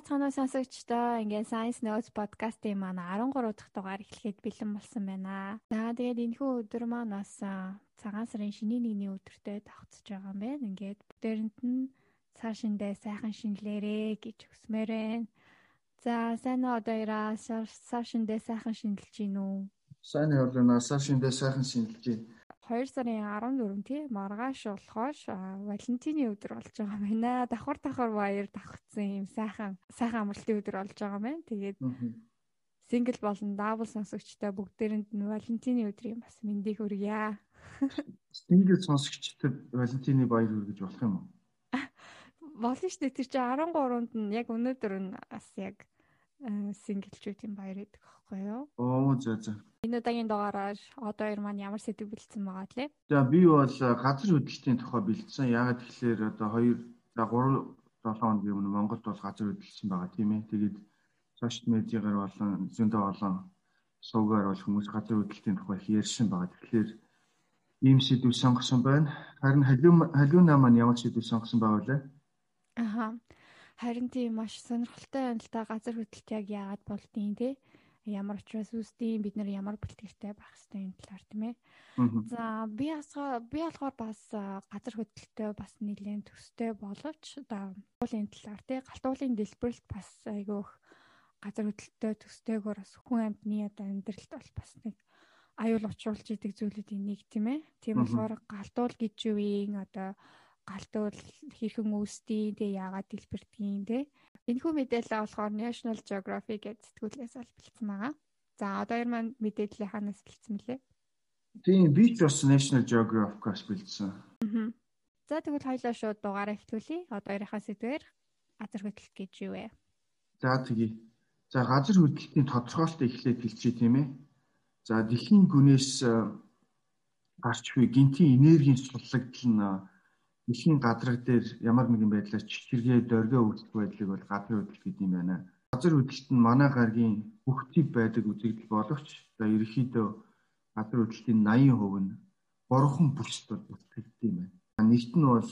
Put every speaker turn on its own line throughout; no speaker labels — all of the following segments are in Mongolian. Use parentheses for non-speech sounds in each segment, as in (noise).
байцгаана сонсогчдоо. Ингээд Science Notes podcast-ийн маань 13 дахь дугаар эхлэхэд бэлэн болсон байна. За тэгээд энэхүү өдөр маань бас цагаан сарын шинийн нэгний өдөртөө давхцаж байгаа юм байна. Ингээд бүгдээрэнд нь цаа шиндээ сайхан шинэлэрээ гэж хүсмээр байна. За сайн уу одоо ираа сар шиндээ сайхан шинэлж гин үү?
Сайн явлаа. Сар шиндээ сайхан шинэлж гин.
2 сарын 14 тий маргааш болохош Валентины өдөр болж байгаа байна. Давхар давхар баяр давхцсан юм сайхан сайхан амралтын өдөр болж байгаа байна. Тэгээд сингл болон дабл сонсогчтой бүгдээрэнд нь Валентины өдрийн бас мэндийг хүргье.
Сингл сонсогчдод Валентины баяр хүргэж болох юм уу? (laughs)
Болно шүү дээ. Тэр чинь 13-нд нь яг өнөөдөр нь бас яг синглчүүдийн баяр гэдэг аахгүй юу?
Оо за за.
Энэ удаагийн дугаараар одоо хоёр маань ямар сэдв бэлдсэн байгаа лээ?
За би бол газар хөдлөлтийн тухай бэлдсэн. Яагаад тэгэхээр одоо 2 за 3 7 хоногийн өмнө Монголд бол газар хөдлөлтсөн байгаа тийм ээ. Тэгээд сошиал медиагаар болон зөндөө олон сувгаар бол хүмүүс газар хөдлөлтийн тухай ярьсан байгаа. Тэгэхээр ийм сэдв сонгосон байна. Харин халиуна маань ямар сэдв сонгосон байгаа вэ?
Аха. Харин тийм маш сонирхолтой байна л та газар хөдлөлт яг яагаад болдгийг те? Ямар учраас үстийн бид нар ямар бэлтгэртэй байх хэрэгтэй энэ талаар тийм ээ. За би бас би болохоор бас газар хөдлөлтөй бас нэлээд төстэй боловч одоо уулын талаар тий галтуулын дэлбэрэлт бас айгүйх газар хөдлөлтөй төстэйгээр бас хүн амьтны одоо амьдралд бол бас нэг аюул учруулж идэг зүйлүүдийн нэг тийм ээ. Тийм болохоор галтуул гэж юу юм одоо галтуул хэрхэн үүсдэг те яагаад дэлбэрдгийг те энэхүү мэдээлэл болохоор National Geographic гэдэг сэтгүүлээс ол бэлдсэн байгаа. За одоо ер маань мэдээлэл ханаас бэлдсэн мөлий?
Тийм би ч бас National Geographic-аас бэлдсэн.
Аа. За тэгвэл хоёлаа шууд дугаараа эхлүүлье. Одоо ярихаа сэдвэр газар хөдлөлт гэж юу вэ?
За тэгье. За газар хөдлөлтийн тодорхойлолт эхлээд хэлчихье тийм ээ. За дэлхийн гүнээс гарч буй гинтийн энергийн суллагдал нь дэлхийн гадраг дээр ямар нэгэн байдлаар чичиргээ дөргөө үүсэх байдлыг бол газар хөдлөлт гэдэг юм байна. Газар хөдлөлт нь манай гаргийн бүх тип байдаг үзэгдэл боловч за ерөнхийдөө газар хөдлөлтийн 80% нь борхон бүсд бол бүртгэгддэг юм байна. Нэгт нь бол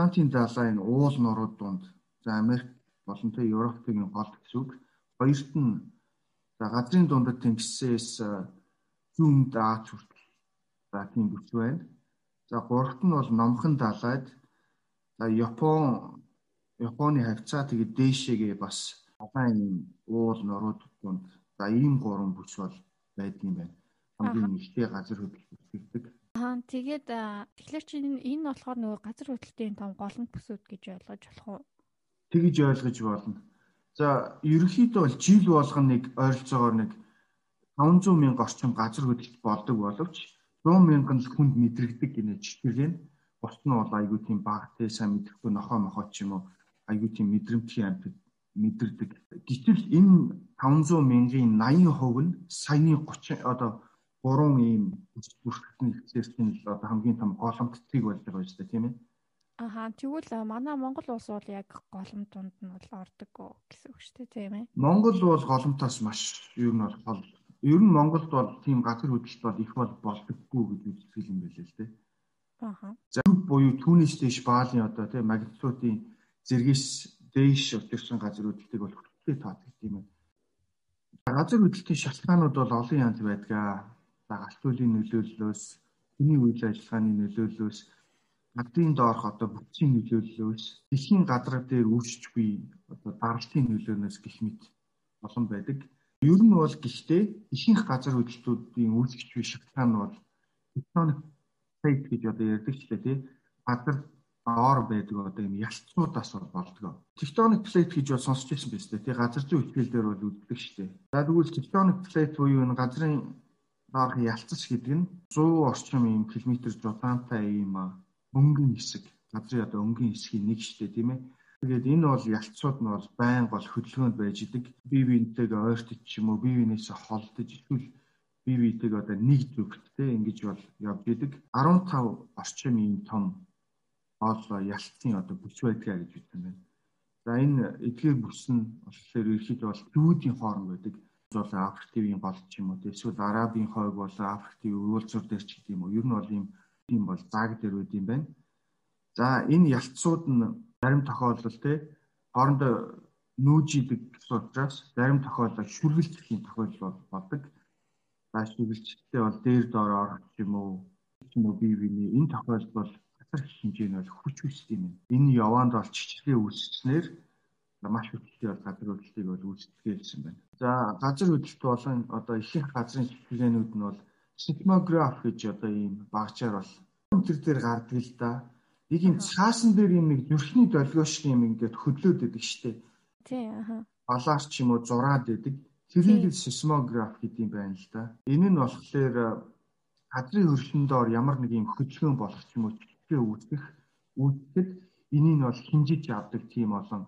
Атлантын далайн уул нурууд дунд за Америк болон тэ Европын гол гэсэн үг. Хоёрт нь за газрын дундад тэнгисээс зүүн даач хүртэл за тийм бүс байна. За гуравт нь бол номхон далайд за Япон Японы хавцаа тэгээд дээшээгээ бас улаан юм уул нурууд донд за ийм гурван бүс бол байдгийн байна. Хамгийн ихтэй газар хөдлөлт
Аа тэгээд тэгэхээр чинь энэ болохоор нөгөө газар хөдлөлтийн том голомт бүсүүд гэж ойлгож болох уу?
Тэгж ойлгож болно. За ерөнхийдөө бол жил болгоно нэг ойролцоогоор нэг 500 мянга орчим газар хөдлөлт болдог боловч 100 мянган хүнд мэдрэгдэг гинэ чичгэлэн бос нь бол айгүй тийм баг те сайн мэдрэхгүй нохоо мохоо ч юм уу айгүй тийм мэдрэмтгий амьтад мэдэрдэг. Гэтэл энэ 500 мянган 80% нь саяны 30 одоо 3 ийм бүртгэгдсэн ихсэрсэн л одоо хамгийн том голомтцыг болж байгаа шүү дээ тийм ээ.
Аха тэгвэл манай Монгол улс бол яг голомт дунд нь бол ордог гэсэн үг шүү дээ тийм ээ.
Монгол бол голомтоос маш юу нь бол Ер нь Монголд бол тийм газар хөдлөлт бол их бол болдоггүй гэж үздэг юм байлээ л дээ.
Аа.
За буюу түүнээс дэш баалын одоо тийм магнитудын зэргээс дээш өтөрсөн газар хөдлөлтийг бол хөтлөлтөд тооцогд юм байна. Газар хөдлөлтийн шалтгаанууд бол олон янз байдаг. За галтуулын нөлөөллөөс, хүний үйл ажиллагааны нөлөөллөөс, гадрын доорх одоо бүтцийн нөлөөллөөс, дэлхийн гадраг дээр үүсч буй одоо даралтын нөлөөнөөс гэх мэт олон байдаг. Ер нь бол гэхдээ ихэнх газар хөдлөлтүүдийн үүсгэж буй шалтгаан нь бол тектоник плейт гэж одоо ярьдаг ч лээ тий. Газар доор байдаг одоо юм ялцуудаас бол болдгоо. Тектоник плейт гэж бол сонсч байсан биз дээ. Тий газар зүйн дээр бол үздэг шүү дээ. За тэгвэл тектоник плейт буюу энэ газрын доорх ялцч гэдэг нь 100 орчим юм километр жудаантай ийм өнгөн хэсэг. Газрын одоо өнгөн хэсгийн нэг шүү дээ тийм ээ Тэгээд энэ бол ялцууд нь бол байн гол хөдөлгөөнд байж идэг. Бие биентэйгээ ойртож ч юм уу бие биенээсээ холдож эсвэл бие биетэйг одоо нэг зүгт те ингэж бол явж идэг. 15 орчим ийм том гол ялцын одоо бүс байдгаа гэж үзсэн байна. За энэ эдгээр бүс нь болохоор ерөөхдөө бол дүүдийн хооронд байдаг. бол Африк ТV-ийн гол ч юм уу эсвэл Арабын хойг бол Африк ТV уулзуур дээр ч гэдэг юм уу. Ер нь бол ийм тийм бол зааг дээр үт юм байна. За энэ ялцууд нь зарим тохиолдолд те хоорондоо нүүжидэг гэсэн учраас зарим тохиолдолд шүргэлцлийн тохиолдол болдог. За шүргэлцтэй бол дээр доор орох юм уу? юм уу бие биений энэ тохиолдол бол газар хэмжээний бол хүч үүсдэг юм. Энэ яваанд бол чичилгээ үүсснээр маш хүчтэй бол газар хөдлөлтийг бол үүсгэжсэн байна. За газар хөдлөлт болон одоо ихэнх газрын чиглэлэнүүд нь бол сейсмограф гэж одоо ийм багчаар бол өнтер дээр гардаг л да. Нэг юм цаасан дээр юм нэг зүрхний долгио шиг юм ингээд хөдлөөд идэг штеп.
Тий аа.
Балаар ч юм уу зураад идэг. Тэрийг сейсмограф гэдэг юм байна л да. Энэ нь болохоор газрын хөршин доор ямар нэг юм хөдөлгөөн болох юм уу чиглэлээ үүсгэх үүсгэхэд энийг бол хинжиж авдаг тийм олон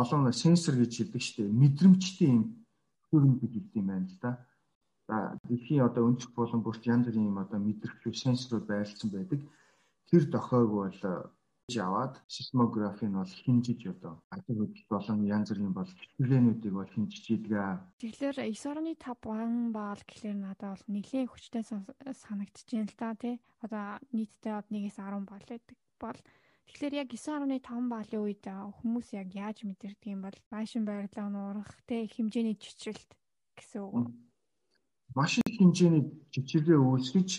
олон сенсор гэж хэлдэг шүү дээ. Мэдрэмжтэй юм хөрөнгө гэж хэлдэг юм байна л да. За дэлхийн одоо өнцөг болон бүрт янз бүрийн юм одоо мэдрэгчүү сенсорууд байрлсан байдаг. Тэр дохойг бол аваад сейсмографийн бол хинжиж одоо гадар хөдөлт болон янз бүрийн бол хэмжээнүүдийг бол хинжиж идэгэ.
Тэгэхээр 9.5 ван баал гэхэлэр надад бол нэлийн хүчтэй санагдаж байна л да тий. Одоо нийтдээ 1-ээс 10 баал байдаг бол Тэгэхээр яг 9.5 баалын үед хүмүүс яг яаж мэдэрдэг юм бол машин байрлал нуурах те хэмжээний чичрэлт гэсэн үг.
Машин хэмжээний чичрэлээ үүсгэж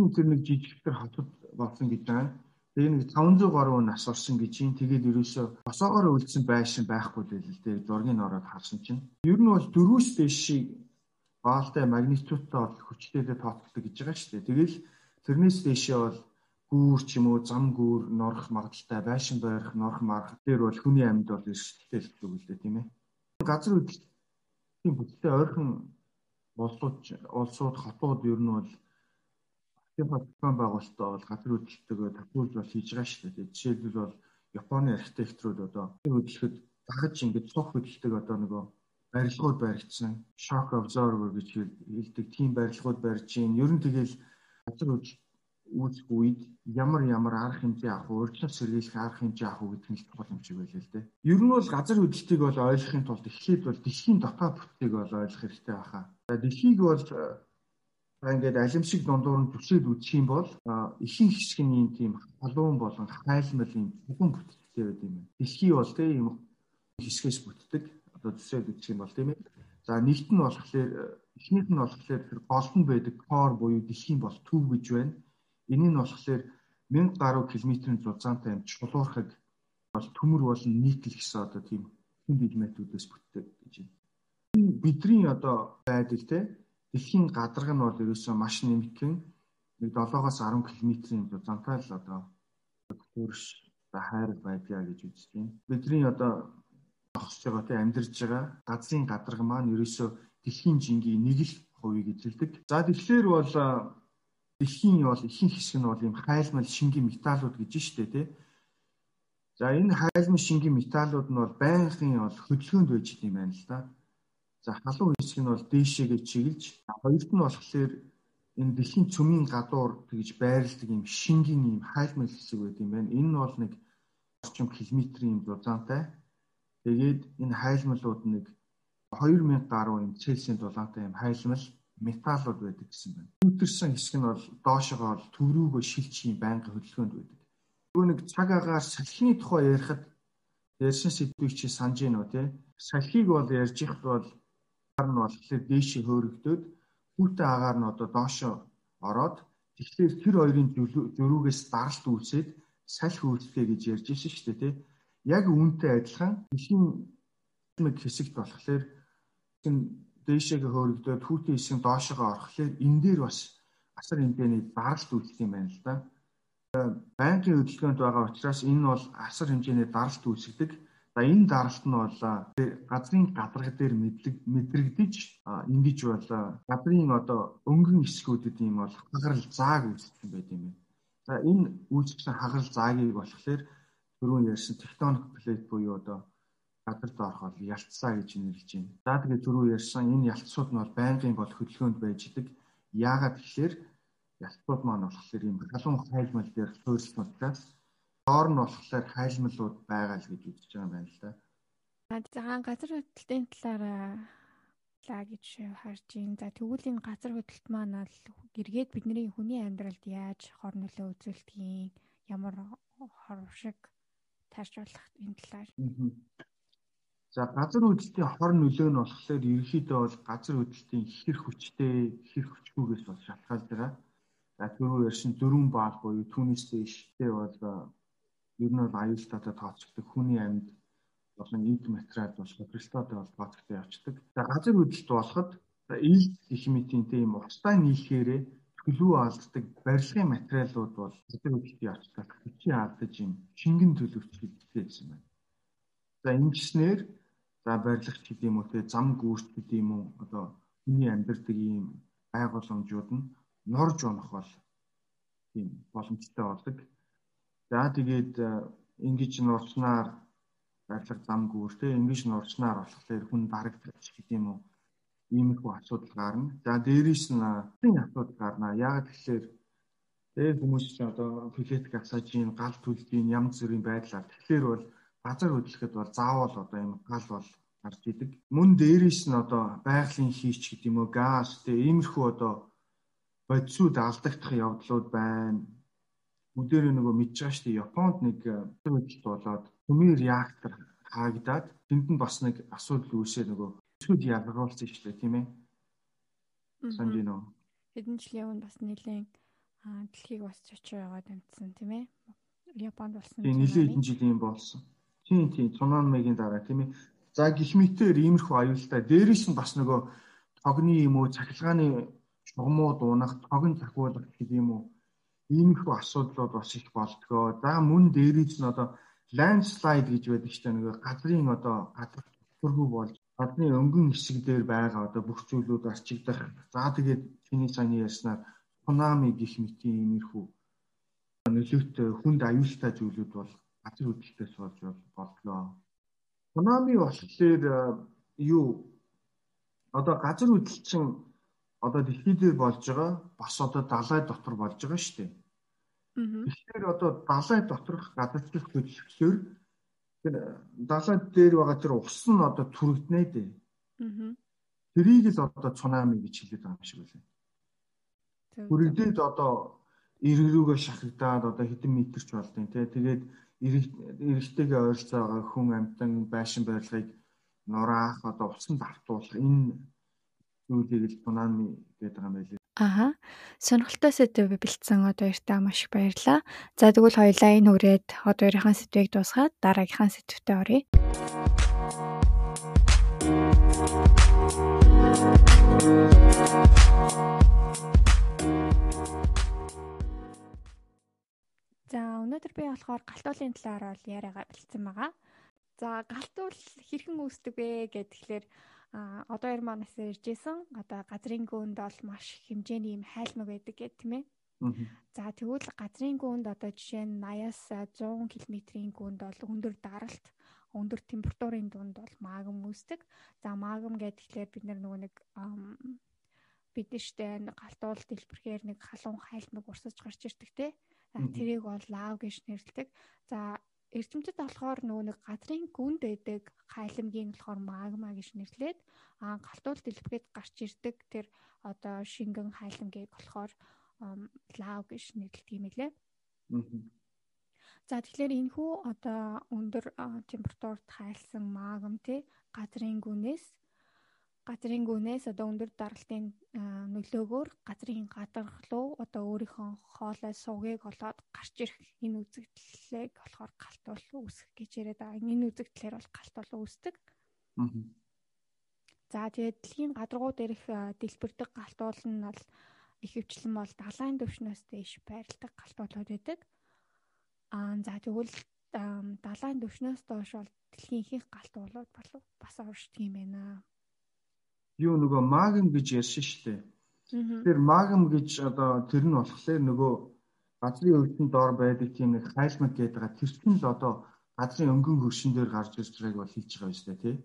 тэр нэг жижигтэр хатад болсон гэж байна Тэгээ нэг 500 гаруй нас орсон гэж юм. Тэгээд ерөөсө босоогоор үлдсэн байшин байхгүй л л дээ. Зургийг ороод харсан чинь. Ер нь бол дөрвөөс дэшийг баалтай магнитудтай бол хүчтэйдээ тооцдог гэж байгаа шүү дээ. Тэгэл тэрнээс дэшээ бол гүүр ч юм уу зам гүүр норох магадaltaй байшин байрах норох марх дээр бол хүний амьд бол эрсдэлтэй л үг л дээ тийм ээ. Газар хөдлөлтийн бүтэлтэй ойрхон улсууд улсууд хотууд ер нь бол Японы зохион байгуулалтаа бол газар хөдлөлтөөгөө татуулж бол хийж байгаа шүү дээ. Жишээлбэл бол Японы архитекторууд одоо хөдлөхөд дагаж ингэж цуг хөдлөлтөг одоо нөгөө барилгууд баригдсан shock absorber гэж хэлдэг тийм барилгууд барьж гин. Ер нь тэгэл газар хөдлөлт үүсэх үед ямар ямар арга хэмжээ авах урьдчилан сэргийлэх арга хэмжээ авах гэдэг нь чухал юм шиг байлаа л дээ. Ер нь бол газар хөдлөлтийг бол ойлгохын тулд эхлээд бол дэлхийн дотоод бүтцийг бол ойлгох хэрэгтэй байхаа. За дэлхийг бол ингээд алимшиг дундуур нь төсөөл үзэх юм бол ихэнх юм тийм халуун болон хайлмал юм бүхэн бүтцтэй байд юм. Дэлхий бол тийм юм хэсгээс бүтдэг. Одоо төсөөл үзэх юм бол тийм ээ. За нэгт нь болохоор эхнийх нь болохоор тэр голд нь байдаг кор буюу дэлхийн бол төв гэж байна. Энэ нь болохоор 1000 гаруй километрийн зузаантай юм чулуурхаг бол төмөр болон нийтлэл гэсэн одоо тийм хүнд элементүүдээс бүтдэг гэж байна. Бидний одоо байдал те дэлхийн гадарга нь бол ерөөсөө маш нэмэгдэн нэг 7-оос 10 км-ийн зузаантай л одоо төрш хайр байдгаа гэж үзэж байна. Бидний одоо зогсож байгаа тийм амьдарч байгаа газрын гадарга маань ерөөсөө дэлхийн жингийн нэг л хувийг эзэлдэг. За тэгэхээр бол дэлхийн бол ихэнх хэсэг нь бол ийм хайлмал шингийн металлууд гэж штэ тий. За энэ хайлмал шингийн металлууд нь бол байнгын бол хөдөлгөөнд байж идэм байна л да. За халуун хэсэг нь бол дээшээгээ чиглэж хоёрт нь болохоор энэ дэлхийн цөмийн гадуур тэгж байрладаг юм шингийн юм хайлмал хэсэг байт юм байна. Энэ нь бол нэг орчим километрийн зузаантай. Тэгээд энэ хайлмалууд нэг 2000 гаруй юм Цельсийн дулаантай юм хайлмал металлууд байдаг гэсэн байна. Үүтэрсэн хэсэг нь бол доошогоо бол төрүүгөө шилжих юм байнгын хөдөлгөөнд байдаг. Нөгөө нэг цаг агаар салхины тухай ярихад ярьсан сэдвийг чи санаж гинөө те. Салхийг бол ярьж ихт бол нь болохоор дээшээ хөөрөгдөд хүүтэй агаар нь одоо доошоо ороод тэгэхээр тэр хоёрын зөрүүгээс даралт үүсээд салхи үүсгээ гэж ярьж ирсэн шүү дээ тий. Яг үүнтэй адилхан дэлхийн мэд хэсэгт болохоор дээшээгээ хөөрөгдөд хүүтэй хэсэг доошоо орохлоор энэ дээр бас асар хэмжээний даралт үүсэх юм байна л да. Байнгын хөдөлгөөнд байгаа учраас энэ бол асар хэмжээний даралт үүсгдэг За энэ даралт нь бол газрын гадарга дээр мэдрэгдэж ингэж бол газрын одоо өнгөн хэсгүүдэд ийм бол хагарал зааг үүсгэн байт юм байна. За энэ үүсгсэн хагарал заагийг болохоор түрүүн ярьсан тектоник плейт буюу одоо гадар доорх бол ялцсаа гэж нэрлэж байна. За тэгээд түрүү ярьсан энэ ялцсууд нь бол байнгын бол хөдөлгөөнд байж идэг. Яагаад тэгэхээр ялцсууд маань болохоор ийм халуун хайлмал дээр суурьсан учраас доор нь болохоор хайлмалууд байгаа л гэж үзэж байгаа юм байна л да.
За газар хөдлөлтийн талаараа лаа гэж харж байна. За тэгвэл энэ газар хөдлөлт маань л эргээд бидний хүний амьдралд яаж хор нөлөө үзүүлдэг ямар хор шиг тарж болох энэ талаар.
За газар хөдлөлтийн хор нөлөө нь болохоор ерөнхийдөө бол газар хөдлөлтийн хэр хүчтэй, хэр хүчгүйгээс бол шалтгаалж байгаа. За түрүү ярьсан дөрвөн баал буюу түүнээс дэштэй бол ер нь бол аюултайтай тооцогддог хүний амьд болон эд материал бол бол тооцогдож явцдаг. За газар хөдлөлт болоход ил гэх мэтийн тийм устай нийлхээрээ төлөв алддаг барилгын материалууд бол газар хөдлөлтийн явцдаа хүчийн алдаж юм шингэн төлөвч гэдэгсэн байна. За ингэснээр за барилгач гэдэг юм уу те зам гүйцэд гэдэг юм уу одоо хүний амьдардаг ийм байгууламжууд нь норж унах бол тийм боломжтой болдог. За тэгээд э, ингэж нурснаар барилга зам гүүр те ингэж нурснаар болохоор хүн дарагдчих гэдэг юм уу иймэрхүү асуудал гарна. За дээрээс нь тийм асуудал гарна. Яг тэгэхээр тэгээ хүмүүс ч одоо плетик асаажийн гал төлдгийн янз бүрийн байдлаар тэгэхээр бол газар хөдлөхөд бол заавал одоо юм гал бол гарч идэг. Мөн дээрээс нь одоо байгалийн хийч гэдэг юм уу газ те иймэрхүү одоо бодисууд алдагдах явдлууд байна. Өдөрөө нөгөө мэдж байгаа шүү дээ Японд нэг хөдлөлт болоод төмөр реактор хаагдаад тэнд нь бас нэг асуудал үүсээ нөгөө Тэсгүүд ялгаруулсан шүү дээ тийм ээ. Санж гинөө.
Хэдэн жилийн өмнө бас нэлээд дэлхийг бас чочоо яваад амтсан тийм ээ. Японд болсон.
Тийм нэлээд хэдэн жилийн болсон. Тийм тийм цунамигийн дараа тийм ээ. За гих мэтээр иймэрхүү аюултай. Дээрээс нь бас нөгөө тогны юм уу цахилгааны шугамууд унах, тогн захиулах гэх юм уу. Иймэрхүү асуудлууд бас их болдгоо. За мөн дээрээс нь одоо landslide гэж байдаг ч нэг газрын одоо газар төргүү болж гадны өнгөн хэсэг дээр байгаа одоо бүх зүйлүүд арчигдах. За тэгээд чиний саяны ярьснаар цунами гих мэтийн иймэрхүү нөлөөтэй хүнд аюултай зүйлүүд бол газар хөдлөлтөөс болж болдлоо. Цунами болохоор юу одоо газар хөдлөлчин одоо дэлхий дээр болж байгаа бас одоо далай дотор болж байгаа шүү дээ. Тэгэхээр одоо далай доторх гадагшлах хөдөлгөөр Тэр далайн дээр байгаа тэр ус нь одоо түрэгднэ дээ. Аа. Тэрийг л одоо цунами гэж хэлээд байгаа юм шиг үлээ. Түрэгдээд одоо эргэрүүгээ шахагдаад одоо хэдэн метрч болдیں۔ Тэ тэгээд эрэгтэйгээ ойролцоо байгаа хүн амтан байшин барилгыг нураах одоо усанд автуулах энэ зүйлийг л цунами гэдэг юм байлээ.
Аха. Сонирхолтой сэдв бэлдсэн одоо яртаа маш их баярлалаа. За тэгвэл хоёлаа энэ үрээд одоо өөрийнхөө сэдвийг дуусгаад дараагийнхаа сэдвтэ оръё. За өнөөдөр би болохоор галтуулын талаар бол яриагаа бэлдсэн байгаа. За галтуул хэрхэн үүсдэг вэ гэхлээр а одоо ер манаас ирж исэн одоо газрын гүнд бол маш хэмжээний юм хайлмаг байдаг гэх тийм ээ. За тэгвэл газрын гүнд одоо жишээ нь 80-аас 100 км-ийн гүнд бол өндөр даралт өндөр температурын дунд бол магм үүсдэг. За магм гэхлээр бид нөгөө нэг бид нэштэй галтуул дэлбэрхээр нэг халуун хайлмаг урсаж гарч ирдэг те. Тэрийг бол лав гэж нэрлэдэг. За эрчимчид болохоор нөгөө нэг газрын гүнд байдаг хайлмгийн болохоор магма гэж нэрлээд аа галтуул дэлбэгээд гарч ирдэг тэр одоо шингэн хайлмгийг болохоор лав гэж нэрлэдэг юм лээ. За тэгэхээр энэ хүү одоо өндөр температурт хайлсан магм тий газрын гүнээс газрын гүнээс одоо өндөр даралтын нөлөөгөөр газрын гадарх руу одоо өөрийнхөө хоолой сувгийг олоод гарч ирэх энэ үзэгдлийг болохоор галтуул үүсгэх гэж яриад байгаа. Энэ үзэгдлэр бол галтуул үүсдэг. За тэгээд дэлхийн гадаргуу дээрх дэлбэрдэг галтуул нь бол их хвчлэн бол далайн төвшнөөс дэш байрладаг галтуулууд байдаг. Аа за тэгвэл далайн төвшнөөс доош бол дэлхийн ихэнх галтуулууд болов бас оршдог юм байна
юу нөгөө магм гэж ярьсан шүү дээ. Тэгэхээр магм гэж одоо тэр нь болохоор нөгөө газрын өвчин доор байдаг тийм нэг хайлмаг гэдэг тэр чинь л одоо газрын өнгөн хөршин дээр гарч ирж байгааг бол хэлж байгаа шүү дээ тий.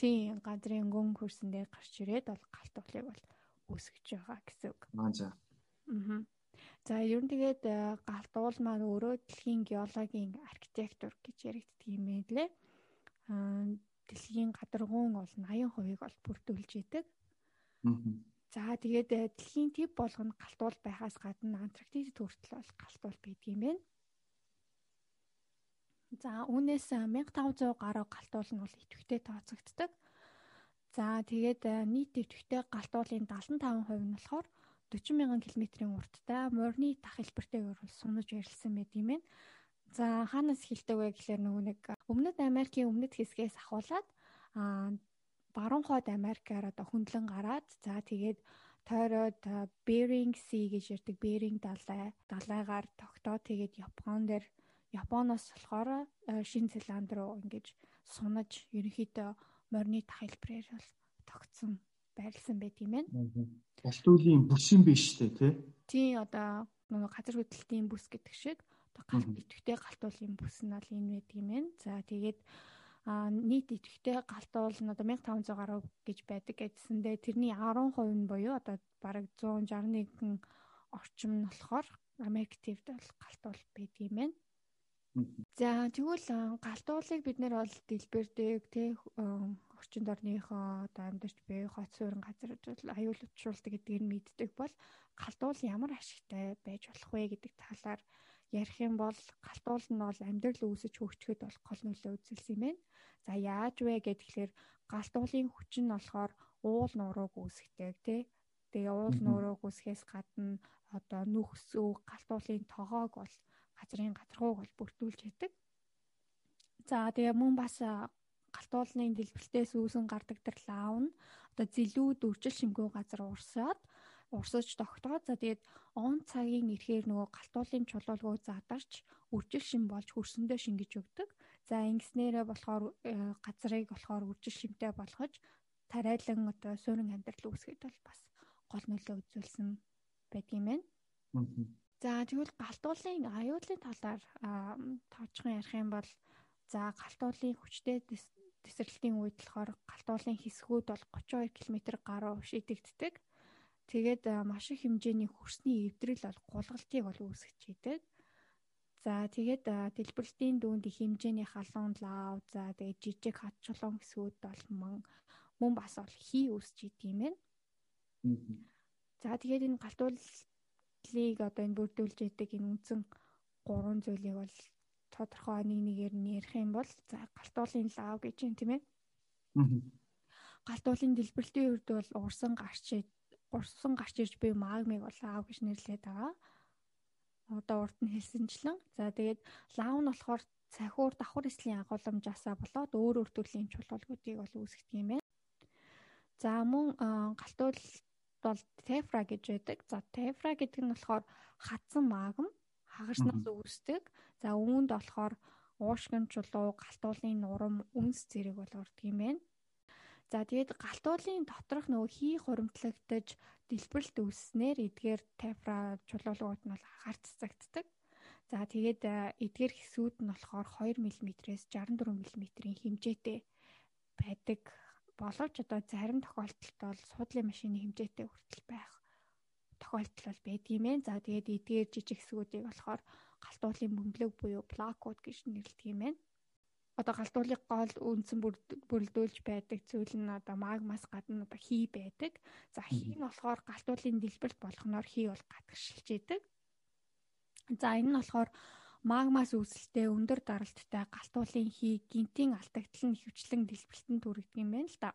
Тийм газрын өнгөн хөрсөн дээр гарч ирээд бол галт уулыг бол үүсгэж байгаа гэсэн үг.
Аа за.
Аа. За ер нь тэгээд э, галт уул маань өөрөө дэлхийн геологийн архитектур гэж яригддаг юм байна лээ. Аа дэлхийн гадаргуун бол 80% бол бүрдүүлж идэг. За тэгээд э, дэлхийн төв болгоно галтуул байхаас гадна Антарктид хүртэл бол галтуул байдаг юм байна. За үүнээс 1500 гаруй галтуул нь бол идэвхтэй тооцогддог. За тэгээд нийт идэвхтэй галтуулын 75% нь болохоор 40 мянган км-ийн урттай морины дах хэлбэртэйгээр бол сунаж ярилсан байт юм байна. За хаанаас хэлдэг вэ гэхээр нөгөө нэг Өмнөд Америкийн өмнөд хэсгээс ахуулаад аа баруун хойд Америкаар одоо хөндлөн гараад за тэгээд тойроод Bering Sea гэж ярддаг Bering далай далайгаар тогтоо тэгээд Япон дээр Японоос болохоор Шинэ Зеланд руу ингэж сунаж ерөнхийдөө морины дах хэлбэрээр бол тогтсон байрлсан байт юм байна.
Галтуулийн бүс юм биш үү те?
Тий одоо нөгөө газар хөдлөлтийн бүс гэдэг шиг галт идэвхтэй галтуулын бүс нь бол энэ байт юм байна. За тэгээд а нийт идэвхтэй галтуул нь одоо 1500 гаруй гэж байдаг гэжсэндээ тэрний 10% нь буюу одоо бараг 161 орчим нь болохоор Америк тивд бол галтуул байт юм байна. За тэгвэл галтуулыг бид нэр бол дэлбэрдэг тий орчинд орныхоо одоо амьдарч буй хот суурин бол аюул учруулдаг гэдгийг мэддэг бол галтуул ямар ашигтай байж болох вэ гэдэг талаар ярих юм бол галтуул нь бол амьдрал үүсэж хөгжихэд бол гол нөлөө үзүүлсэн юм байна. За яаж вэ гэхээр галтуулын хүч нь болохоор уул нурууг үүсгдэг тий. Тэгээ уул нурууг үүсгэхээс гадна одоо нүхсүү галтуулын тоогоог бол газрын гадаргууг бол бүрдүүлж яадаг. За тэгээ мөн бас галтуулны дэлбэртээс үүсэн гардаг тэр лав нь одоо зилүүд үржил шимгүү газар урсаад урсаж тогтоод за тэгээд он цагийн ирэхээр нөгөө галтуулын чулуулгуу задарч үржил шим болж хөрсөндөө шингэж өгдөг. За ингэснээрээ болохоор э, газрыг болохоор үржил шимтэй болгож тариалан одоо суурин амьдрал үүсгэхэд бол бас гол нөлөө үзүүлсэн байдгийм байна. За тэгвэл галтуулын аюулын талаар тооцхон ярих юм бол за галтуулын хүчтэй тесрэлтийн үед болохоор галтуулын хэсгүүд бол 32 км гаруй шидэгддэг. Тэгээд маш их хэмжээний хөрсний эвдрэл бол гулгалтыг бол үүсгэж идэг. За тэгээд дэлбэрэлтийн дүүнд их хэмжээний халуун лав за тэгээд жижиг хат чулуун хэсгүүд бол мөн мөн бас бол хий үүсч идэг юм байна. За тэгээд энэ галтууллыг одоо энэ бүрдүүлж идэг энэ үндсэн гурван зүйлийг бол тодорхой нэг нэгээр нь ярих юм бол за галтуулын лав гэж юм тийм ээ. Галтуулын дэлбэрэлтийн үед бол урсан гарч урсан гарч ирж буй магмыг бол лав гэж нэрлэдэг байгаа. Одоо урд нь хэлсэнчлэн за тэгээд лав нь болохоор цахиур давхар эслийн агуулмжаасаа болоод өөр өөр төрлийн чулуулгуудыг бол үүсгдэг юм байна. За мөн галтуул бол тефра гэж байдаг. За тефра гэдэг нь болохоор хатсан магм хагаснаас үүсдэг. За үүнд болохоор уушгин чулуу, галтуулын нурам, үнс зэрэг бол ордог юм байна. За тэгээд галтуулын доторх нөгөө хий хуримтлагдаж дэлбэрэлт үүснээр эдгээр тайфра чулуулгууд нь бол агаар цацагддаг. За тэгээд эдгээр хэсүүд нь болохоор 2 мм-ээс 64 мм-ийн хэмжээтэй байдаг боловч одоо зарим тохиолдолд бол суудлын машины хэмжээтэй хүртэл байх тохиолдол бол байдгийм ээ. За тэгээд эдгээр жижиг хэсгүүдийг болохоор галтуулын бөмбөлөг буюу плакууд гэж нэрлэдэг юм байна. Одоо галтуулыг гол үндсэн бүрэлдүүлж байдаг зүйл нь одоо магмас гадна одоо хий байдаг. За хий нь болохоор галтуулын дэлбэрт болгоноор хий бол гадагшилж идэг. За энэ нь болохоор магмас үүсэлтэй өндөр даралттай галтуулын хий гинтийн алдагдал нь хөвчлэн дэлбэлтэнд хүргэдэг юм байна л да.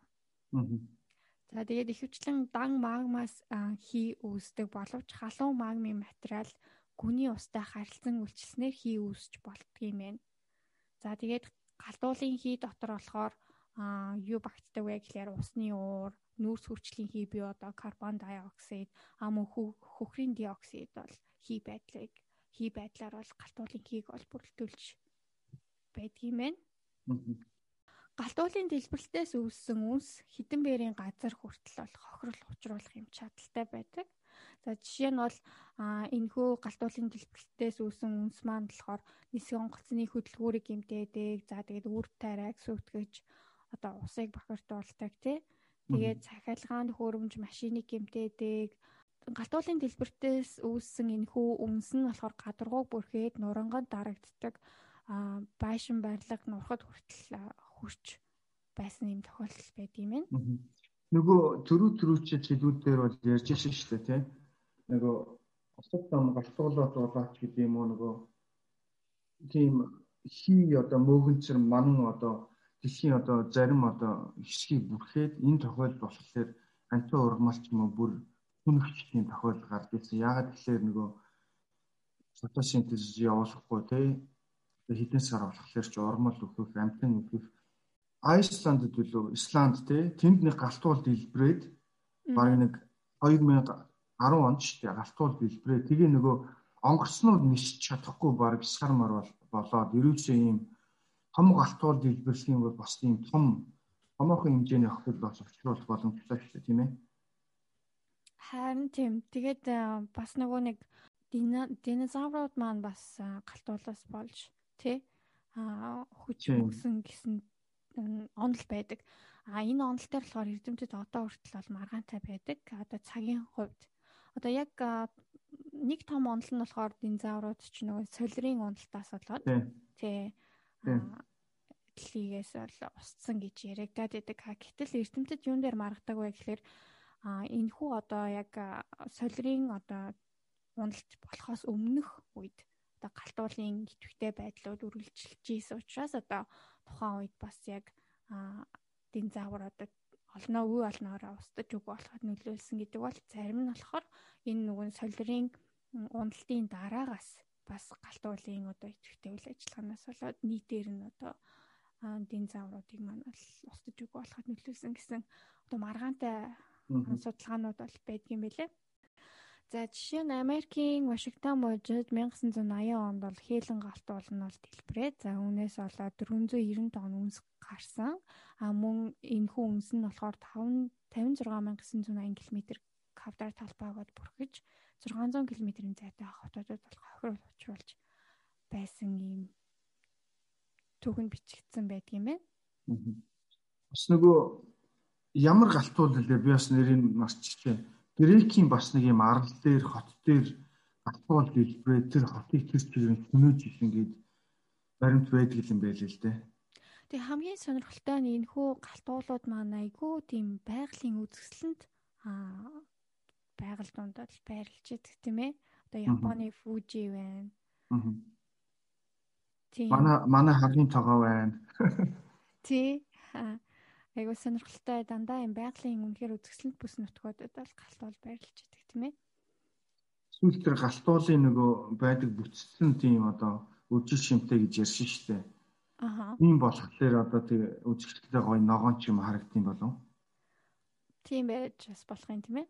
За тэгээд ихэвчлэн дан магмас хий үүсдэг боловч халуун магмын материал гүний устай харилцан үйлчлснээр хий үүсч болдго юм байна. За тэгээд галдуулын хий дотор болохоор юу багтдаг вэ гэхээр усны уур, нүүрс хүчлийн хий бий одоо карбон диоксид, ам хөхрийн диоксид бол хий байдлыг хий байдлаар бол галтуулын хийг ол бүрэлдүүлж байдгийм байна. Галтуулын дэлбэрэлтээс үүссэн үнс хідэн бэрийн газар хүртэл бол хохирол учруулах юм чадaltaй байдаг. За жишээ нь бол энэхүү галтуулын дэлбэрэлтээс үүсэн үнс маань болохоор нисгэн онгоцны хөдөлгүүрийг гэмтээдэг. За тэгээд үр тариаг сүтгэж одоо усыг бохирдуулдаг тий. Тэгээд цахилгаан хөрөмж машиныг гэмтээдэг. Галтуулын дэлбэртээс үүссэн энэхүү үнс нь болохоор гадаргууг бүрхээд нуранганд дарагддаг байшин барилга нурхад хүртэл хүрч байсан юм тохиолдол байд юм байна.
Нөгөө төрүү төрүүчид хэлүүдээр бол ярьж шин шүү дээ тий. Нөгөө осод том галтуулаад болооч гэдэг юм уу? Нөгөө тийм хий одоо мөөгөнцөр манан одоо дэлхийн одоо зарим одоо хэсгийг бүрхээд энэ тохиолдол болохоор антин ургамалч юм уу? Бүр хүнхчлийн тохиолдол гарч ирсэн. Яагаад гэвэл нөгөө фотосинтез явуулахгүй те. Хэдэн сар болохоор ч урмал өгөх, амтан өгөх Айсландд билүү, Исланд те. Тэнд нэг галтуул дэлбрээд баг нэг 2010 онд ч те галтуул дэлбрээ тэгээ нөгөө онгоцнууд нисч чадахгүй баг сар мар болоод ерөөсөө ийм том галтуул дэлбэрлэх юм бол бас ийм том томоохон хэмжээний охид бас учруулах боломжтой шүү дээ тийм ээ.
Харин тийм. Тэгээд бас нөгөө нэг динозаврууд маань бас галтуулаас болж тий а хүч өгсөн гэсэн онол байдаг. А энэ онол дээр болохоор эрдэмтэд одоо хүртэл бол маргаантай байдаг. Одоо цагийн хувьд одоо яг нэг том онол нь болохоор динозаврууд ч нөгөө солирын онолтаас болоод тий. Дэлхийгээс бол устсан гэж яригадаад байдаг. Гэтэл эрдэмтэд юун дээр маргадаг вэ гэхээр энэ хүү одоо яг солирын одоо уналт болохоос өмнөх үед одоо галтуулын идэвхтэй байдлууд үргэлжилж ийсэн учраас одоо тухайн үед бас яг динозавр одоо олноо үе олноороо устж үг болоход нөлөөлсөн гэдэг бол зарим нь болохоор энэ нөгөө солирын уналтын дараагаас бас галтуулын одоо идэвхтэй үйл ажиллагаанаас болоод нийтээр нь одоо динозавруудыг маань бол устж үг болоход нөлөөлсөн гэсэн одоо маргаантай судалгаанууд бол байдгийн байлээ. За жишээ нь Америкийн Вашингтон мужид 1980 онд бол хээлэн галт болно бол дэлбэрээ. За үүнээс болоод 490 тонн үнс гарсан. А мөн энэ хүн үнс нь болохоор 56980 км квадрат талбайгод бүрхэж 600 км-ийн зайтай хотуудад бол хохирол учруулж байсан юм түүхэнд бичигдсэн байдгийм байна.
Бас нөгөө ямар галтуул лээ би бас нэрийг марчихжээ Грекийн бас нэг юм арал дээр хот дээр гатуул дэлбэрээ тэр хотыг тэр чигээр хөнөөж ингээд баримт байдаг юм байл л дээ.
Тэг хамгийн сонирхолтой нь энэ хүү галтуулууд маань айгүй тийм байгалийн үзэсгэлэнт аа байгаль дундад л байрлаж идэг тийм ээ. Одоо Японы Фужи байна. Аа.
Тийм. Манай манай хагийн тогоо байна.
Тий. (laughs) айгуу сонирхолтой дандаа юм байгалийн үнэхээр үзэсгэлэнт бүс нутгуудад бол галтуул байрлаж идэг тийм ээ.
Сүүл тэр галтуулын нөгөө байдаг бүтцэн тийм одоо үжил шимтэй гэж ярьсан шүү дээ. Аха. Тийм болохоор одоо тэг үзэсгэлэнтэй гоё ногоон ч юм харагдсан болов.
Тийм байж бас болох юм тийм ээ.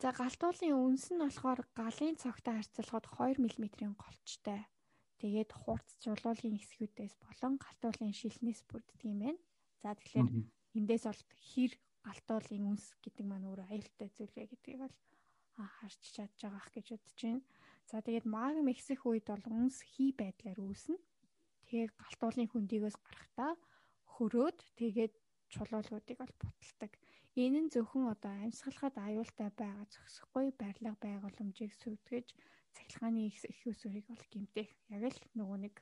За галтуулын үнс нь болохоор галын цогтой харьцуулахад 2 мм-ийн голчтой. Тэгээд хурц жуулуулын хэсгүүдээс болон галтуулын шилнээс бүрддэг юм байна. За тэгэхээр эндээс бол хэр галтуулын үнс гэдэг маань өөрөө аюултай зүйл вэ гэдгийг бол харж чадж байгаа ах гэж бодож байна. За тэгээд магм ихсэх үед бол үнс хий байдлаар үүснэ. Тэгээд галтуулын хөндийгөөс гарахтаа хөрөөд тэгээд чулуулуудыг бол буталдаг. Энэ нь зөвхөн одоо амьсгалахад аюултай байгаа зөксөхгүй барилга байгууламжийг сүрдгэж цахилгааны их усурыг бол гимтэх. Яг л нөгөө нэг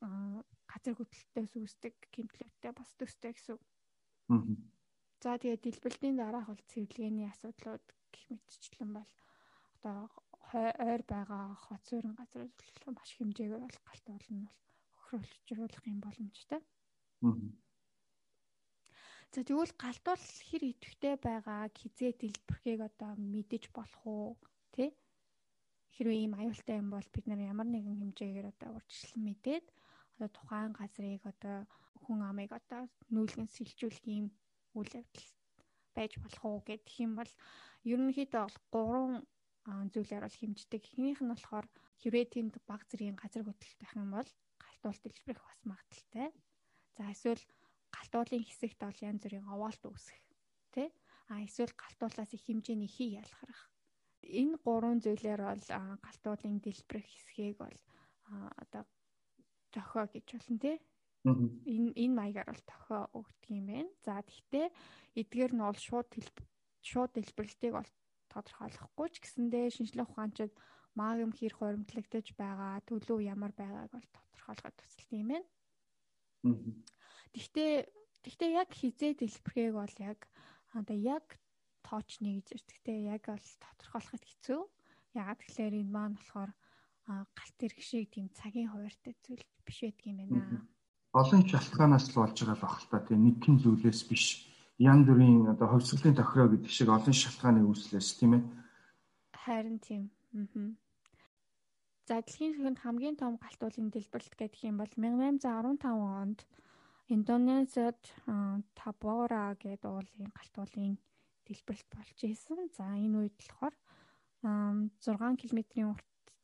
газар хөдлөлтөөс үүсдэг гэмтлүүдтэй бас төстэй гэсэн. За тэгээд дэлбэлтийн дараах бол цэвэрлэгээний асуудлууд гэх мэтчлэн бол одоо ойр байгаа хот суурин газар маш хэмжээгээр бол галт болно бол хохируулж юм боломжтой. За тэгвэл галтуул хэр идэвхтэй байгаа хизээ дэлбэрхийг одоо мэдэж болох уу тий? Хэрвээ ийм аюултай юм бол бид нар ямар нэгэн хэмжээгээр одоо урьдчилан мэдээд одоо тухайн газрыг одоо хүн амыг одоо нүүлгэн сэлжүүлэх юм үйл явдал байж болох уу гэх юм бол ерөнхийдөө бол гурван зүйлээр бол хэмждэг. Эхнийх нь болохоор хэрвээ тэнд баг зэргийн газар хөдлөлт байх юм бол галтуул дэлбэрэх бас магадaltaй. За эсвэл галтуулын хэсэгт бол янз бүрийн овоолт үүсэх тий а эсвэл галтуулаас их хэмжээний хий ялгарах энэ гурван зүйлээр бол галтуулын дэлбэрэх хэсгийг бол одоо тохио гэж болно тий. Энэ энэ маягаар бол тохио өгдөг юм байна. За тэгтээ эдгээр нь бол шууд шууд дэлбэрэлтийг бол тодорхойлохгүй ч гэсэндээ шинжлэх ухаанчид магм хэр хуримтлагдаж байгаа, төлөв ямар байгааг бол тодорхойлоход тусалдаг юм байна. Тэгтээ тэгтээ яг хизээ дэлбэрэхийг бол яг одоо яг тооч нэг гэж. Тэгтээ яг бол тодорхойлоход хэцүү. Ягаад гэхээр энэ маань болохоор галт ирэх шиг тийм цагийн хуваартай зүйл биш байдаг юм байна.
Олон шалтгаанаас л болж байгаа л та тийм нэг хэн зүйлээс биш. Ян бүрийн одоо хөвсгөлийн тохироо гэдэг шиг олон шалтгааны үүслээс тийм ээ.
Харин тийм. Аа. За дэлхийн түвшинд хамгийн том галт уулын дэлбэрэлт гэдэг юм бол 1815 онд Индонезиад Табора гэдэг уулын галт уулын дэлбэрэлт болж исэн. За энэ үед болохоор 6 км-ийн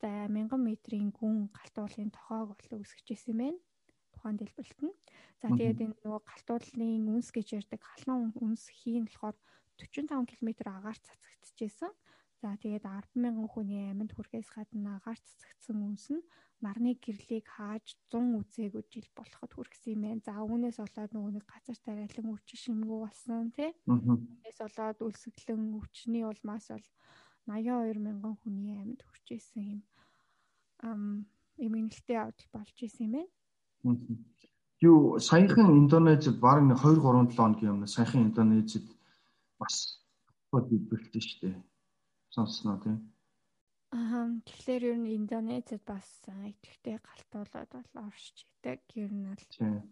урттай 1000 м-ийн гүн галт уулын тохоог бол үүсгэж исэн байна. Тухайн дэлбэрэлт нь. За тэгээд энэ нөгөө галт уулын үнс гэж ярьдаг халуун үнс хийн болохоор 45 км агаар цацагдчихжээ. За тэгээд 100000 хүний амьд хүрхээс гадна агаар цацагдсан үнс нь нарны гэрлийг хааж 100 үзээгүй жил болоход хүргэсэн юм байна. За үүнээс болоод нөгөө нэг газар тариалан өвчин шимгүү болсон тий.Ээс болоод үлсгэлэн өвчний улмаас бол 82 мянган хүний амьд хүрчээсэн юм ам эмгэнэлтэй явдал болж исэн юм байна.
Юу саяхан Индонезид баг 2 3 7 хоногийн өмнө саяхан Индонезид бас бод идвэлтэй шүү дээ. Сонсноо тийм.
Аа тэгэхээр ер нь Индонезид бас идэвхтэй галтуулаад бол оршиж идэг. Ер нь бол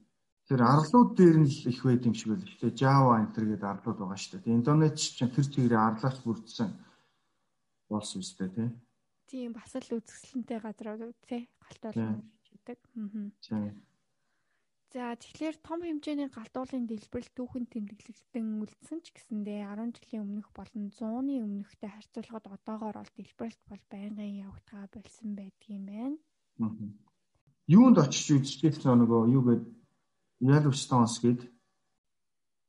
Тэр арлууд дээр нь л их байд юм шиг байл дээ. Java enter гэдэг арлууд байгаа шүү дээ. Индонез чинь тэр чигээрээ арлаас бүрдсэн болсон юм шүү дээ,
тийм бас л үзэсгэлэнтэй газрууд тий. галтуулж идэг. Аа. За тэгэхээр том хэмжээний галтуулын дэлбэрэл түүхэн тэмдэглэгдэн үлдсэн ч гэсэндээ 10 жилийн өмнөх болон 100-ны өмнөхтэй харьцуулахад одоогоор бол дэлбэрэлт бол байнгын явагдгаа болсон байдгийм байна.
Юунд очиж үзчихсэн нөгөө юу гээд Yellowstones гээд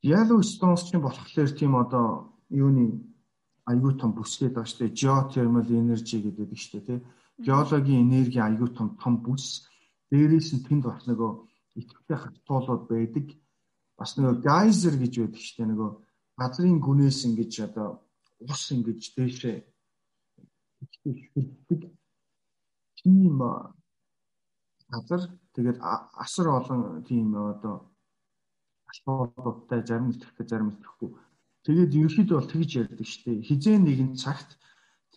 Yellowstones чинь болохоор тийм одоо юуны аюу тум бүсгээд байгаа шүү дээ. Geothermal energy гэдэг нь шүү дээ, тий. Геологийн энерги аюу тум том бүс. Дээрээс нь тэнд бас нөгөө итгэвтэй хатуулууд байдаг. Бас нөгөө geyser гэж байдаг шүү дээ. Нөгөө газрын гүнээс ингэж одоо ус ингэж дээшээ ихтэй тийм газар тэгээд асар олон тийм одоо асуултуудтай зарим итгэвтэй зарим итгэхгүй Тэгээд ерөөхдөө бол тэгж ярьдаг шүү дээ. Хизээ нэгэн цагт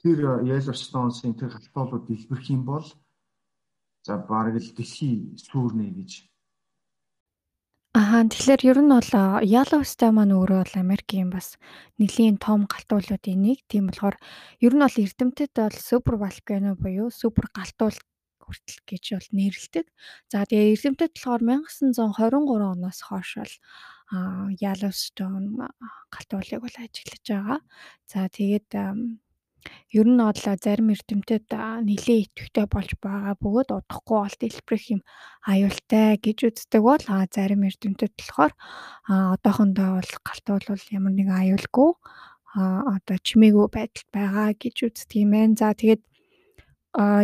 тэр Yellowstone-ын тэр халтуулууд дэлбэрэх юм бол за бараг л дэлхий сүрнэ гэж.
Аа тэгэхээр ер нь бол Yellowstone маань өөрөө бол Америкийн бас нэлийн том галтуулуудын нэг. Тийм болохоор ер нь бол эрдэмтэд бол супер волкано буюу супер галтуул хүртэл гэж бол нэрлэдэг. За тэгээ эрдэмтэд болохоор 1923 оноос хойш бол Yellowstone галтуулыг бол ажиглаж байгаа. За тэгээд ер нь бол зарим эрдэмтэд нэлээд идэвхтэй болж байгаа бөгөөд удахгүй бол дэлбэрэх юм аюултай гэж үздэг бол зарим эрдэмтэд болохоор одоохондоо бол галтуул бол ямар нэгэн аюулгүй одоо чимээгүй байдалд байгаа гэж үздэг юм байна. За тэгээд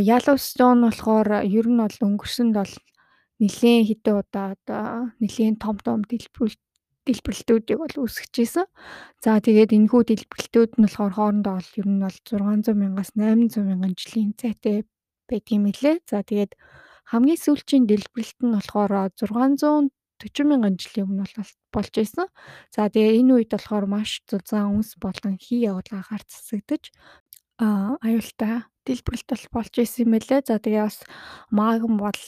Yellowstone болохоор ер нь бол өнгөрсөнд бол нэлээд хэдэн удаа одоо нэлээд том том дэлбэрэлт дэлбэрэлтүүдийг бол үүсгэжсэн. За тэгээд энэхүү дэлбэрэлтүүд нь болохоор хоорондоо бол ер нь бол 600 мянгаас 800 мянган жилийн зайтай байдгийм мэлээ. За тэгээд хамгийн сүүлчийн дэлбэрэлт нь болохоор 640 мянган жилийн өмнө болж байсан. За тэгээ энэ үед болохоор маш зузаан үнс болон хий явуулга гарч засагдаж а аюултай дэлбэрэлт бол болж исэн юм байлээ. За тэгээ бас магм бол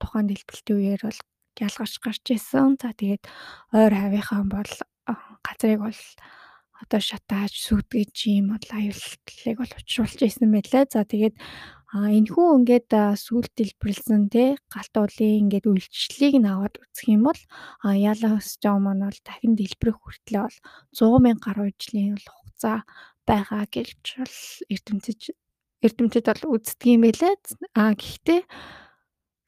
тухайн дэлбэрэлтийн үеэр бол ялгарч гарч исэн. За тэгээд ойр хавийнхаа бол газрыг бол одоо шатааж сүдгэж юм бол аюултлыг бол учруулж исэн байлаа. За тэгээд энэхүү ингээд сүлд дэлбэрлсэн те галт уулын ингээд үйлчлэлийг нь аваад үзэх юм бол яалаа өсчөө маань бол дахин дэлбэрэх хүртлээр бол 100 мянга гаруй жилийн хугацаа байгаа гэж бол эрдэмтэд эрдэмтэд бол үздэг юм байлаа. А гэхдээ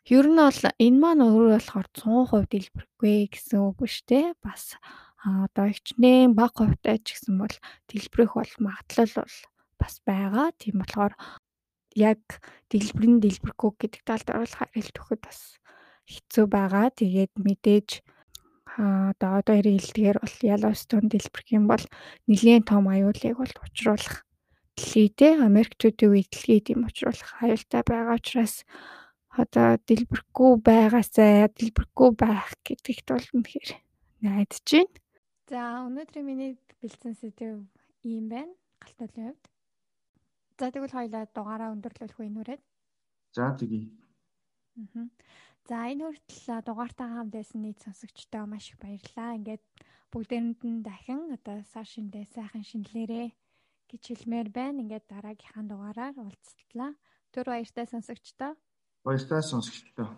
Ер нь бол энэ маань өөрөө болохоор 100% дэлбэрэхгүй гэсэн үг биш те. Бас одоо хичнээн бага хувьтай ч гэсэн бол дэлбэрэх бол магадлал бол бас байгаа. Тийм болохоор яг дэлбэрэн дэлбэрэхгүй гэдэг талд бол хариулт өгөхөд бас хэцүү байгаа. Тэгээд мэдээж одоо одоо хэлдгээр бол Yellowstone дэлбэрэх юм бол нэлийн том аюулыг бол учруулах дэлхийдээ Америкчүүдийн үе дэлхийд юм учруулах аюултай байгаа учраас одоо дэлбэрэхгүй байгаасаа дэлбэрэхгүй байх гэдэгт бол үнэхээр найдаж байна. За өнөөдрийн миний бэлдсэн сэдв ийм байна. Галтуулын хувьд. За тэгвэл хоёлаа дугаараа өндөрлөх үе нүрээд.
За тэгье.
За энэ хүртэл дугаартаа хамт байсан нийт сонсогчдоо маш их баярлалаа. Ингээд бүгдээрэнд нь дахин одоо сар шиндээ сайхан шинэлэрээ гэж хэлмээр байна. Ингээд дараагийнхаа дугаараар уулзтлаа. Түр баяртай сонсогчдоо.
Баяртай сонсогчдоо.